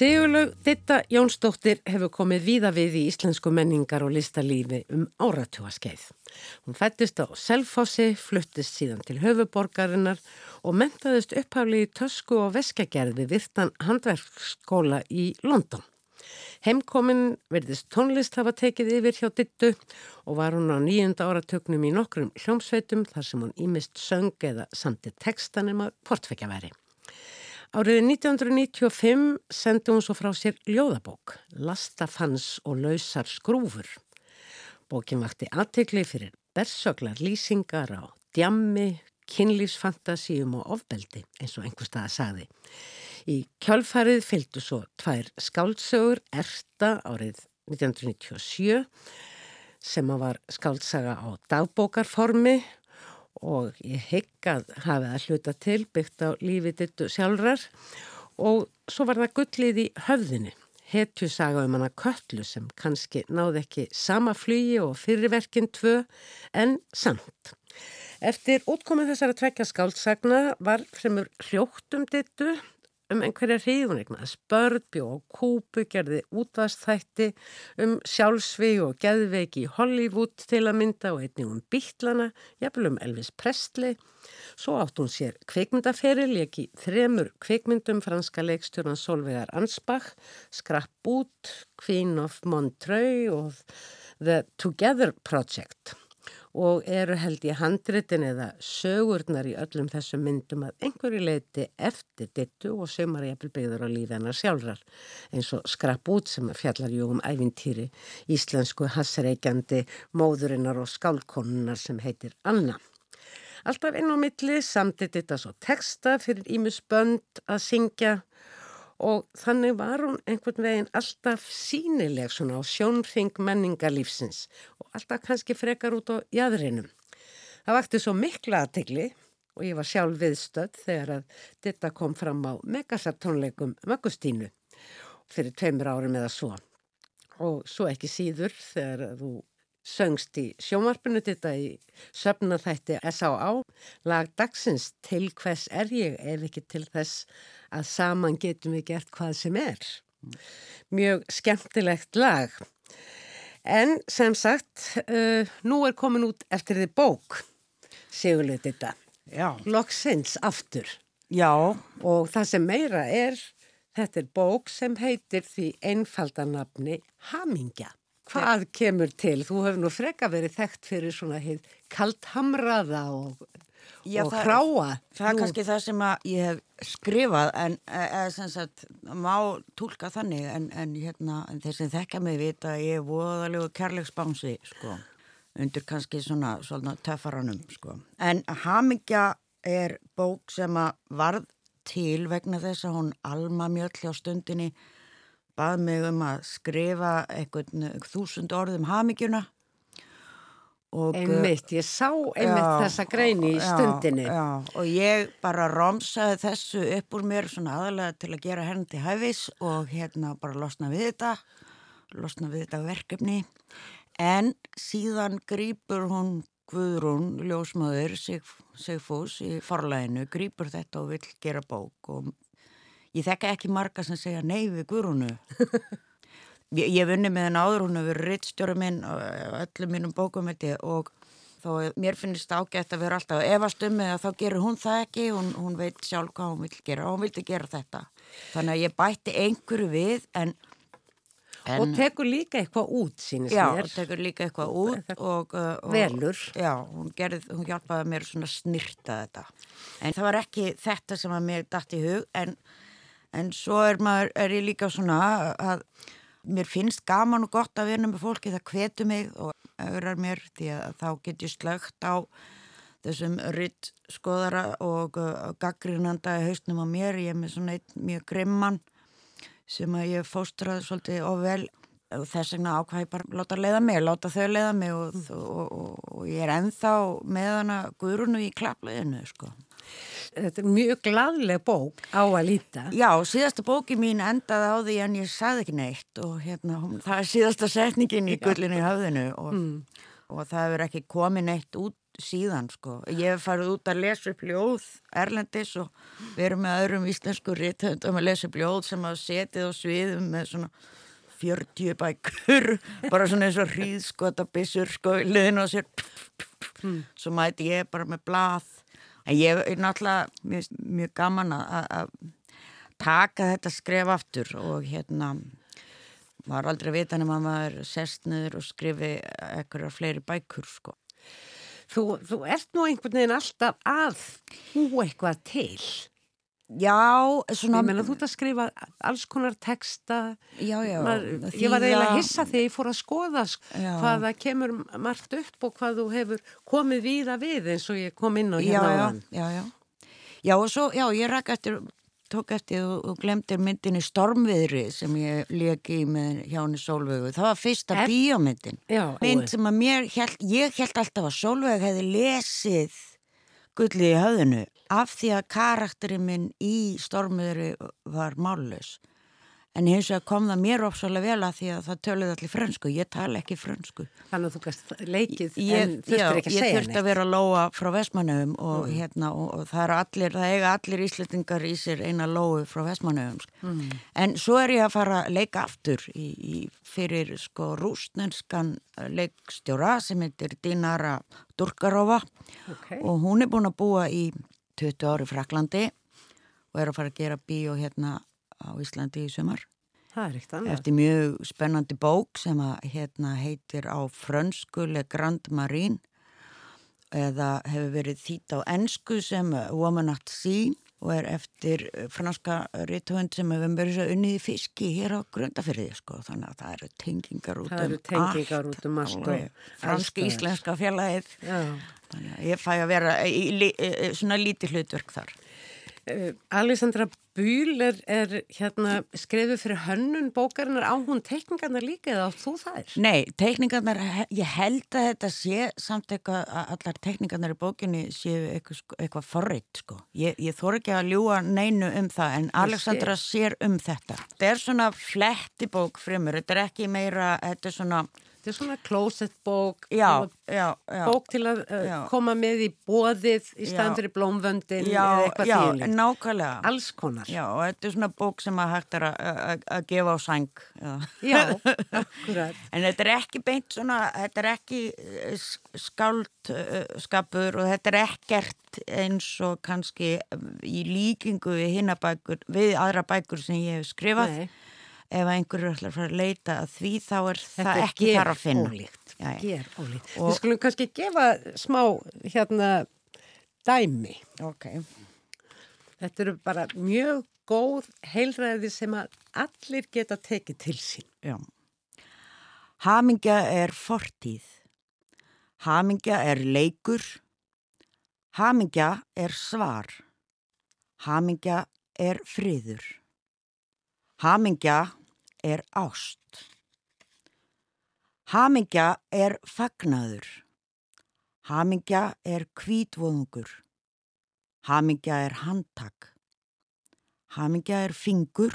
Sigurlaug Ditta Jónsdóttir hefur komið víða við í íslensku menningar og listalífi um áratúaskeið. Hún fættist á Selfossi, fluttist síðan til höfuborgarinnar og mentaðist upphafli í tösku og veskagerði virtan handverksskóla í London. Heimkomin verðist tónlist hafa tekið yfir hjá Dittu og var hún á nýjunda áratögnum í nokkrum hljómsveitum þar sem hún ímist söng eða samti textanum að portfekja veri. Árið 1995 sendi hún svo frá sér ljóðabók, Lastafans og lausar skrúfur. Bókin vakti aðtegli fyrir bersöglar lýsingar á djammi, kynlífsfantasíum og ofbeldi eins og einhver stað að sagði. Í kjálfarið fylgdu svo tvær skáldsögur Erta árið 1997 sem var skáltsaga á dagbókarformi og ég hygg að hafi það hluta til byggt á lífi dittu sjálfrar og svo var það gullið í höfðinni. Hetju saga um hana köllu sem kannski náði ekki sama flugi og fyrirverkinn tvö en samt. Eftir útkomið þessara tvekja skáldsagna var fremur hljótt um dittu um einhverja hríðunegna. Spörð og kúpu gerði útvastþætti um sjálfsvig og geðveiki í Hollywood til að mynda og einnig um Bítlana, jafnvel um Elvis Presley. Svo átt hún sér kveikmyndaferil, ekki þremur kveikmyndum franska leikstjóran Solveigar Ansbach, Scrap Boot, Queen of Montreux og The Together Project og eru held í handritin eða sögurnar í öllum þessum myndum að einhverju leiti eftir dittu og sömur jafnvel byggður á lífi hennar sjálfrar eins og skrapp út sem fjallar jú um ævintýri íslensku hassreikjandi móðurinnar og skálkonunar sem heitir Anna. Alltaf inn á milli samtitt þetta svo texta fyrir Ímus Bönd að syngja og þannig var hún einhvern veginn alltaf sínileg svona á sjónfing menningarlífsins og alltaf kannski frekar út á jæðrinum. Það vakti svo mikla aðtegli og ég var sjálf viðstödd þegar að þetta kom fram á megasartónleikum Möggustínu fyrir tveimur árum eða svo. Og svo ekki síður þegar þú söngst í sjómarpinu þetta í söfnaþætti S.A.A. lag dagsins til hvers er ég ef ekki til þess að saman getum við gert hvað sem er. Mjög skemmtilegt lag. En sem sagt, uh, nú er komin út eftir því bók, Sigurlega þetta. Já. Loksins aftur. Já. Og það sem meira er, þetta er bók sem heitir því einfaldanabni Hamingja. Hvað kemur til? Þú hefur nú freka verið þekkt fyrir svona heið kalthamraða og, Já, og hráa. Það er kannski það sem ég hef skrifað en eða sem sagt má tólka þannig en, en hérna en þeir sem þekka mig vita að ég er voðalegu kærleiksbánsi sko undir kannski svona, svona töffaranum sko. En Hamingja er bók sem að varð til vegna þess að hún Alma Mjöll hjá stundinni bað mig um að skrifa einhvern þúsund orðum hamingjuna Og, Einmitt, ég sá einmitt Já, þessa greini í já, stundinni. Já, og ég bara romsaði þessu upp úr mér svona aðalega til að gera henni til hæfis og hérna bara losna við þetta, losna við þetta verkefni. En síðan grýpur hún Guðrún, ljósmaður, Sig, Sigfús í forlæginu, grýpur þetta og vill gera bók og ég þekka ekki marga sem segja nei við Guðrúnu. Ég, ég vunni með henn áður, hún hefur verið rittstjóra minn og öllum mínum bókum og þó mér finnst ágætt að vera alltaf að efast um eða þá gerur hún það ekki, hún, hún veit sjálf hvað hún vil gera og hún vildi gera þetta. Þannig að ég bætti einhverju við en... en Og tekur líka eitthvað út, sínist Já, mér. og tekur líka eitthvað út og, uh, og... Velur. Já, hún, gerð, hún hjálpaði mér svona að snirta þetta. En það var ekki þetta sem að mér dætt í hug en, en svo er, maður, er ég líka svona að mér finnst gaman og gott að vera með fólki það hvetur mig og öðrar mér því að þá get ég slögt á þessum rytt skoðara og uh, gaggrinanda í hausnum á mér, ég er með svona einn mjög grimman sem að ég fóstraði svolítið og vel og þess vegna ákvæði bara láta leiða mig, láta þau leiða mig og, og, og, og ég er ennþá með hana guðrunu í klappleginu sko. Þetta er mjög gladleg bók á að líta. Já, síðasta bóki mín endaði á því en ég sagði ekki neitt og hérna, það er síðasta setningin í gullinu í höfðinu og, og það hefur ekki komið neitt út síðan sko. Ég hef farið út að lesa upp ljóð Erlendis og verið með öðrum íslensku rithöndum að lesa upp ljóð sem hafa setið á sviðum með svona 40 bækur, bara svona eins og hríðskota bissur sko, liðin á sér svo mæti ég bara með blað en ég er náttúrulega mjög, mjög gaman að taka þetta skref aftur og hérna maður aldrei vita nema að maður sest niður og skrifi eitthvað fleiri bækur sko Þú, þú ert nú einhvern veginn alltaf að búa eitthvað til. Já, svona... Ég meina, þú ert að skrifa alls konar texta. Já, já. Maður, þýða- ég var eiginlega að hissa þegar ég fór að skoða sk- Já. hvað það kemur margt upp og hvað þú hefur komið víða við eins og ég kom inn á já, hérna já, áðan. já, já. Já, og svo, já, ég ræk eftir, tók eftir og, og glemdi myndinni Stormviðri sem ég leki í með hjá henni Sólveigu. Það var fyrsta Er- bíómyndin. Já, Mynd sem að mér held, ég held alltaf að Sólveig hefði lesið gullið í höfðinu af því að karakterinn minn í Stormviðri var mállaus. En hins vegar kom það mér ofsalega vel að því að það töluði allir frönsku. Ég tala ekki frönsku. Þannig að þú gæst leikið Ég, en þurftir já, ekki að ég segja þurfti að vera lóa frá Vestmannöfum og, Mm. hérna, og, og það, allir, það eiga allir íslendingar í sér eina lóu frá Vestmannöfum. Sko. Mm. En svo er ég að fara að leika aftur í, í, fyrir sko rúsnenskan leikstjóra sem heitir Dinara Durkarofa Ok. og hún er búin að búa í 20 ári Fraklandi og er að fara að gera bíó hérna á Íslandi í sumar. Það er eitt annað. Eftir mjög spennandi bók sem að hérna heitir á frönsku Le Grand Marine eða hefur verið þýtt á ennsku sem Woman at Sea og er eftir franska rithönd sem hefur verið unnið fiski hér á grundafyrði sko þannig að það eru tengingar út Það um tengingar út um allt og alveg. franski alls staðar. íslenska félagið þannig að ég fæ að vera í, í, í, svona lítið hlutverk þar Uh, Alessandra Búl er, er hérna skrifið fyrir hönnun bókarinnar á hún teikningarnar líka eða átt þú þær? Nei, teikningarnar, ég held að þetta sé samt eitthvað að allar teikningarnar í bókinni séu eitthvað, eitthvað forrið sko. Ég, ég þór ekki að ljúa neinu um það en Alexandra sér um þetta. Þetta er svona flettibók fremur, þetta er ekki meira, þetta er svona... Þetta er svona closetbók, Já, já, já. bók til að uh, Já. koma með í bóðið í staðan Já. fyrir blómvöndin Já, eða eitthvað já, þýðilegt. nákvæmlega. Alls konar. Já, og þetta er svona bók sem að hægt er að- gefa á sæng. Já, Já, akkurat. En þetta er ekki beint svona, þetta er ekki skáldskapur og þetta er ekkert eins og kannski í líkingu við bækur, við aðra bækur sem ég hef skrifað. Nei. Ef einhverju ætlar að fara að leita að því þá er Þetta það ekki þar að finna. gerólíkt, Já, já. gerólíkt. Og- Við skulum kannski gefa smá hérna dæmi. Ok. Þetta eru bara mjög góð heilræði sem að allir geta tekið til sín. Já. Hamingja er fortíð. Hamingja er leikur. Hamingja er svar. Hamingja er friður. Hamingja er ást. Hamingja er fagnaður. Hamingja er kvítvóðungur. Hamingja er handtak. Hamingja er fingur.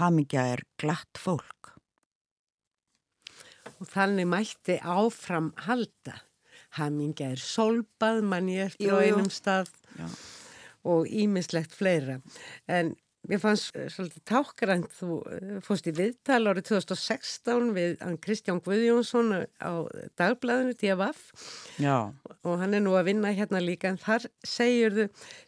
Hamingja er glatt fólk. Og þannig mætti áfram halda. Hamingja er sólbað, mann ég eftir á einum stað Já. og ímislegt fleira. En mér fannst eh, svolítið tákgrænt, þú eh, fórst í viðtal árið 2016 við hann Kristján Guðjónsson á dagblæðinu Já. og hann er nú að vinna hérna líka en þar segir þau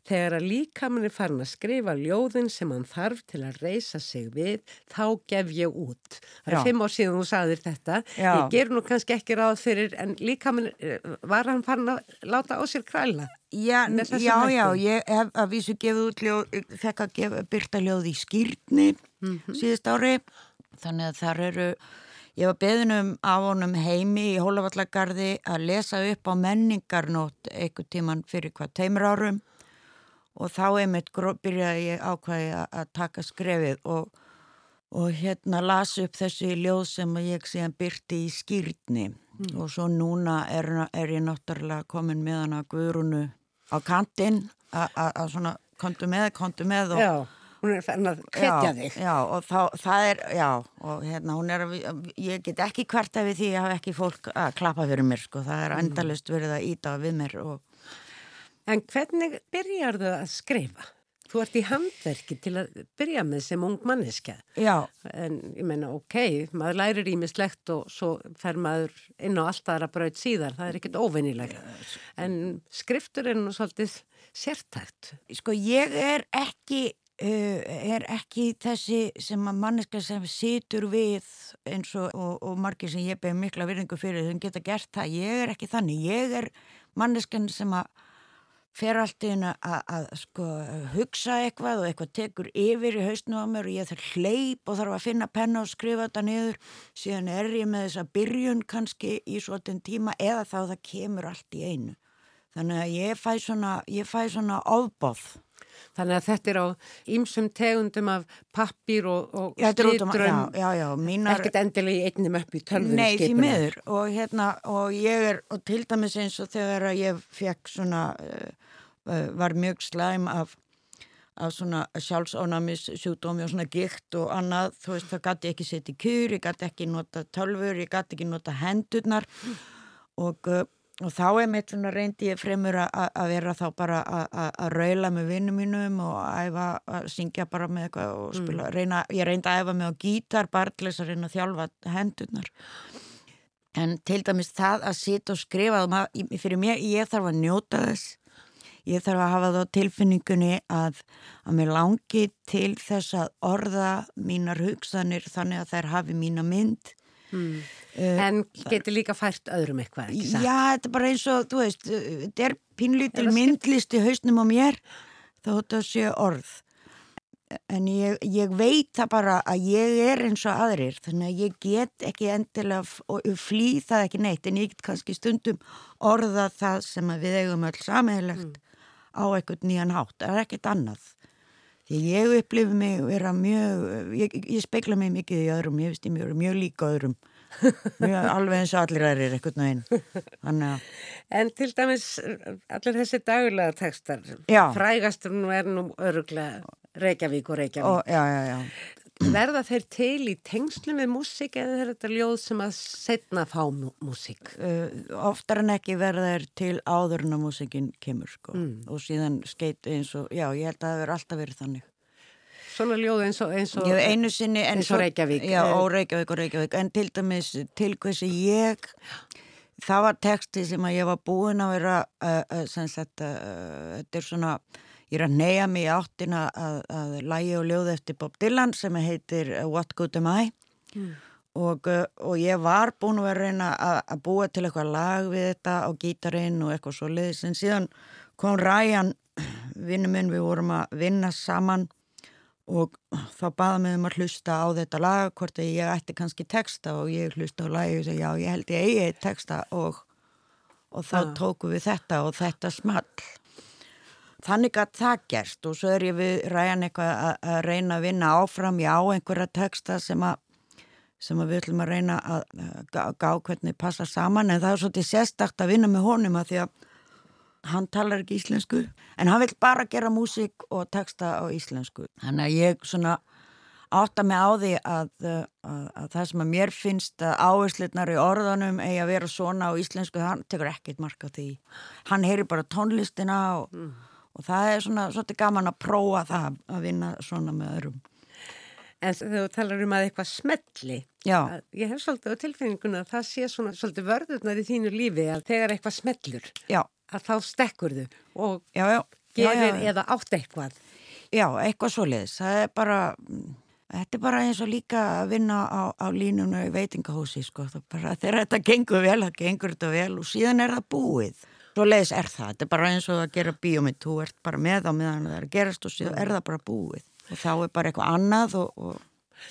þegar að líkamann er farin að skrifa ljóðin sem hann þarf til að reysa sig við þá gef ég út. Það er fimm ár síðan þú sagðir þetta. Já. Ég ger nú kannski ekki ráð fyrir en líkamann, eh, var hann farin að láta á sér kræla? Já, já, já, ég hef að vísu gefið út ljóð, fekk að gefa, byrta ljóð í skýrni Mhm. síðust ári, þannig að þar eru, ég var beðinum af honum heimi í Hólavallagarði að lesa upp á menningarnót einhver tíman fyrir hvað teimur árum og þá einmitt byrjaði ég ákvæði að, að taka skrefið og, og hérna las upp þessi ljóð sem ég síðan byrti í skýrni Mm. og svo núna er, er ég náttúrulega komin með hana Guðrúnu á kantinn að- svona kontu með, kontu með og, Já, hún er farin að hvetja þig. Já, og þá, það er, já, og hérna hún er að, ég get ekki hverta við því að hafa ekki fólk að klappa fyrir mér, sko, það er Mm. endalust verið að íta við mér og En hvernig byrjar þau að skrifa? Þú ert í handverki til að byrja með sem ung manneska. Já. En ég menna, ok, maður lærir ímislegt og svo fer maður inn á allt aðra braut síðar. Það er ekkert óvinnilegt. En skriftur er nú svolítið sértækt. Sko, ég er ekki, uh, er ekki þessi sem að manneska sem situr við eins og, og, og margir sem ég beði mikla virðingu fyrir þeim geta gert það. Ég er ekki þannig. Ég er manneskan sem að fer allt hennu að, að sko, hugsa eitthvað og eitthvað tekur yfir í hausnum á mér og ég þarf hleyp og þarf að finna penna og skrifa þetta niður. Síðan er ég með þessa byrjun kannski í svotin tíma eða þá það kemur allt í einu. Þannig að ég fæ svona, ég fæ svona ofbóð Þannig að þetta er á ýmsum tegundum af pappir og, og um- já, mínar- Ekkert endilega í einnum upp í tölvur Nei, því miður. Og hérna og ég er og til dæmis eins og þegar ég fekk svona uh, uh, var mjög slæm af af svona sjálfsónamis sjúkdómi og svona gikt og annað þú veist það gæti ekki setja í kjur ég gæti ekki nota tölfur, ég gæti ekki nota hendurnar. Og, uh, og þá er mitt svona reyndi ég fremur að- vera þá bara að- raula með vinnum mínum og æfa að syngja bara með eitthvað og spila, reyna, ég reyndi að æfa mig á gítar reyna að þjálfa hendurnar. En til dæmis það að sita og skrifa og í- fyrir mér, ég þarf að njóta þess. Ég þarf að hafa það á tilfinningunni að, að mér langi til þess að orða mínar hugsanir þannig að þær hafi mína mynd. Mm. Eh, En getur líka fært öðrum eitthvað, ekki satt? Já, þetta er bara eins og, þú veist, þetta er skipt- myndlist í hausnum á mér þá þetta sé orð. En ég, ég veit það bara að ég er eins og aðrir, þannig að ég get ekki endilega og flý það ekki neitt, en ég get kannski stundum orða það sem við eigum öll sameiglegt á eitthvað nýjan hátt, það er ekkert annað. Því ég upplifi mig vera mjög, ég, ég speikla mig mikið í öðrum, ég veist ég mjög, mjög líka öðrum, mjög alveg eins og allir aðrir eitthvað veginn. Að, En til dæmis allir þessi dagulega textar, frægastur nú er nú öruglega Reykjavík og Reykjavík. og, já, já, já. Verða þeir til í tengslu með músík eða er þetta ljóð sem að setna fá mú- músík? Uh, oftar en ekki verða þeir til áður en að músikinn kemur, sko. Mm. Og síðan skeit eins og, já, ég held að það verður alltaf verið þannig. Svona ljóð eins og, eins og, Ég einu sinni en eins og Reykjavík. Já, og Reykjavík og Reykjavík en til dæmis til hversi ég það var texti sem að ég var búin að vera uh, uh, sem sagt uh, þetta er svona ég er að neyja mig áttina að, að lægi og ljóði eftir Bob Dylan sem heitir What Good Am I Mm. og, og ég var búin að vera reyna að, að búa til eitthvað lag við þetta á gítarinn og eitthvað svo liðis en síðan kom Ryan vinnu minn, við vorum að vinna saman og þá baða mig um að hlusta á þetta lag hvort að ég ætti kannski texta og ég hlusta á lagi og segi já ég held ég eigi texta og, og þá Ah. tóku við þetta og þetta small þannig að það gerst og svo er ég við ræðan eitthvað að, að reyna að vinna áfram ég á einhverja texta sem að sem að við ætlum að reyna að gá, hvernig passa saman en það er svolítið sérstakt að vinna með honum að því að hann talar ekki íslensku en hann vil bara gera músík og texta á íslensku þannig að ég svona átta mig á því að, uh, að, að það sem að mér finnst að áherslutnar í orðanum eigi að vera svona á íslensku, hann tekur ekkert marka því. Hann heyri bara tónlistina og, og það er svona svolítið gaman að prófa það að vinna svona með öðrum. En þú talar um að eitthvað smelli, Já. ég hef svolítið á tilfinninguna að það sé svona svolítið vörðurnar í þínu lífi að þegar eitthvað smellur, já. Að þá stekkur þau og já, já. gerir Já, eða átt eitthvað. Já, eitthvað svoleiðis. Það er bara, mm, þetta er bara eins og líka að vinna á, á línunu í veitingahúsi, sko. Það bara, þegar þetta gengur vel, það gengur þetta vel og síðan er það búið. Svoleiðis er það. Þetta er bara eins og að gera bíómynd. Þú ert bara með á meðan það er að gerast og síðan er það bara búið. Og þá er bara eitthvað annað og... og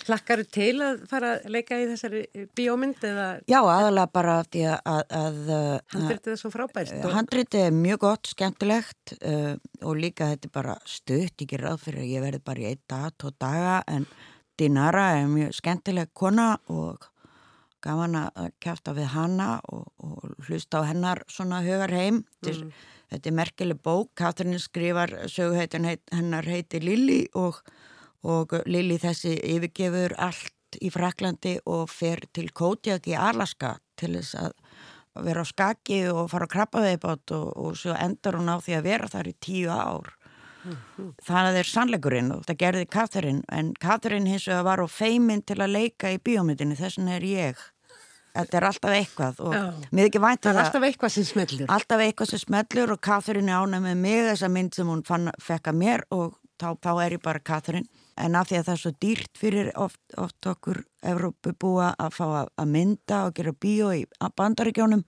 Hlakkaru til að fara að leika í þessari bíómynd eða Já, aðalega bara af því að... að, að handritið er svo frábært? Handritið er mjög gott, skemmtilegt uh, og líka þetta er bara stutt, ger ráð fyrir að ég verði bara í einn dag, tvo daga en Dinara er mjög skemmtileg kona og gaman að kæfta við hana og, og hlusta á hennar svona hugar heim. Þetta er- Mm. Þetta er merkileg bók, Katrín skrifar söguheitin heit, hennar heiti Lili og, og Lili þessi yfirgefur allt í Fraklandi og fer til Kodiak í Alaska til þess að vera á skaki og fara á krabbaveibátt og, og svo endar hún á því að vera þar í tíu ár. Það er sannleikurinn og það gerði Katrín en Katrín hins vegar var á feiminn til að leika í bíómyndinni þess vegna er ég. Þetta er alltaf eitthvað og Já. mér ekki vænt Það að er alltaf eitthvað sem smellur. Alltaf eitthvað sem smellur og Katrín er ánæg með mig þessa mynd sem hún fann, fekk að mér og þá, þá er ég bara Katrín. En af því að það er svo dýrt fyrir oft, oft okkur Evrópu búa að fá að, að mynda og gera bíó í bandaríkjónum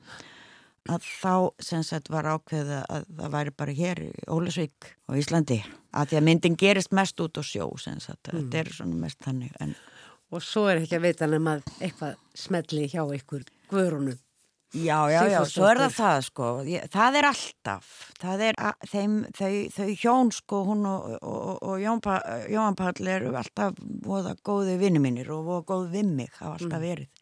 að þá sem sagt var ákveða að það væri bara hér í Ólasvík og Íslandi. Að því að myndin gerist mest út á sjó sem sagt. Mm. Þetta er svona mest þannig. En, Og svo er ekki að veita nema að eitthvað smelli hjá ykkur guðrunum. Já, já, já, svo er það það sko, það er alltaf, það er að, þeim, þau, þau hjón sko, hún og, og, og Jón, pa, Jón Pall eru alltaf voða góði vinni mínir og voða góð við mig, hafa alltaf Mm. verið.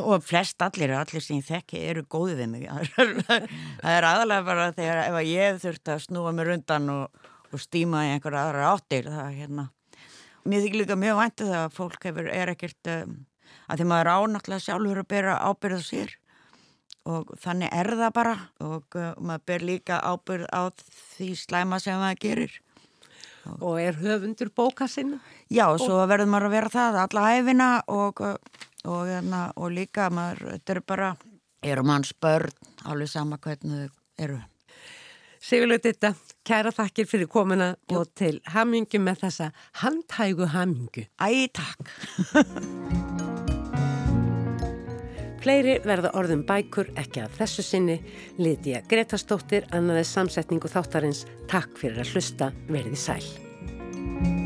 Og flest allir, allir sem ég þekki eru góði við mig. það er aðalega bara þegar ef að ég þurft að snúa mér undan og, og stíma í einhverja aðra áttir, það er hérna. Mér þykir líka mjög væntu það að fólk hefur, er ekkert, um, að því maður ánáttúrulega sjálfur að bera ábyrða sér og þannig er það bara og uh, maður ber líka ábyrð á því slæma sem maður gerir. Og er höfundur bóka sinna? Já, og svo verður maður að vera það alla æfina og, uh, og, og, og líka maður, þetta er bara, eru manns börn, alveg sama hvernig þau eru. Sigurlaug Ditta, kæra þakkir fyrir komuna og til hamingu með þessa handhægu hamingu. Æ, takk. Fleiri verða orðum bækur ekki að þessu sinni. Lítiða Gretastóttir annaði samsetningu þáttarins Takk fyrir að hlusta, verði sæl.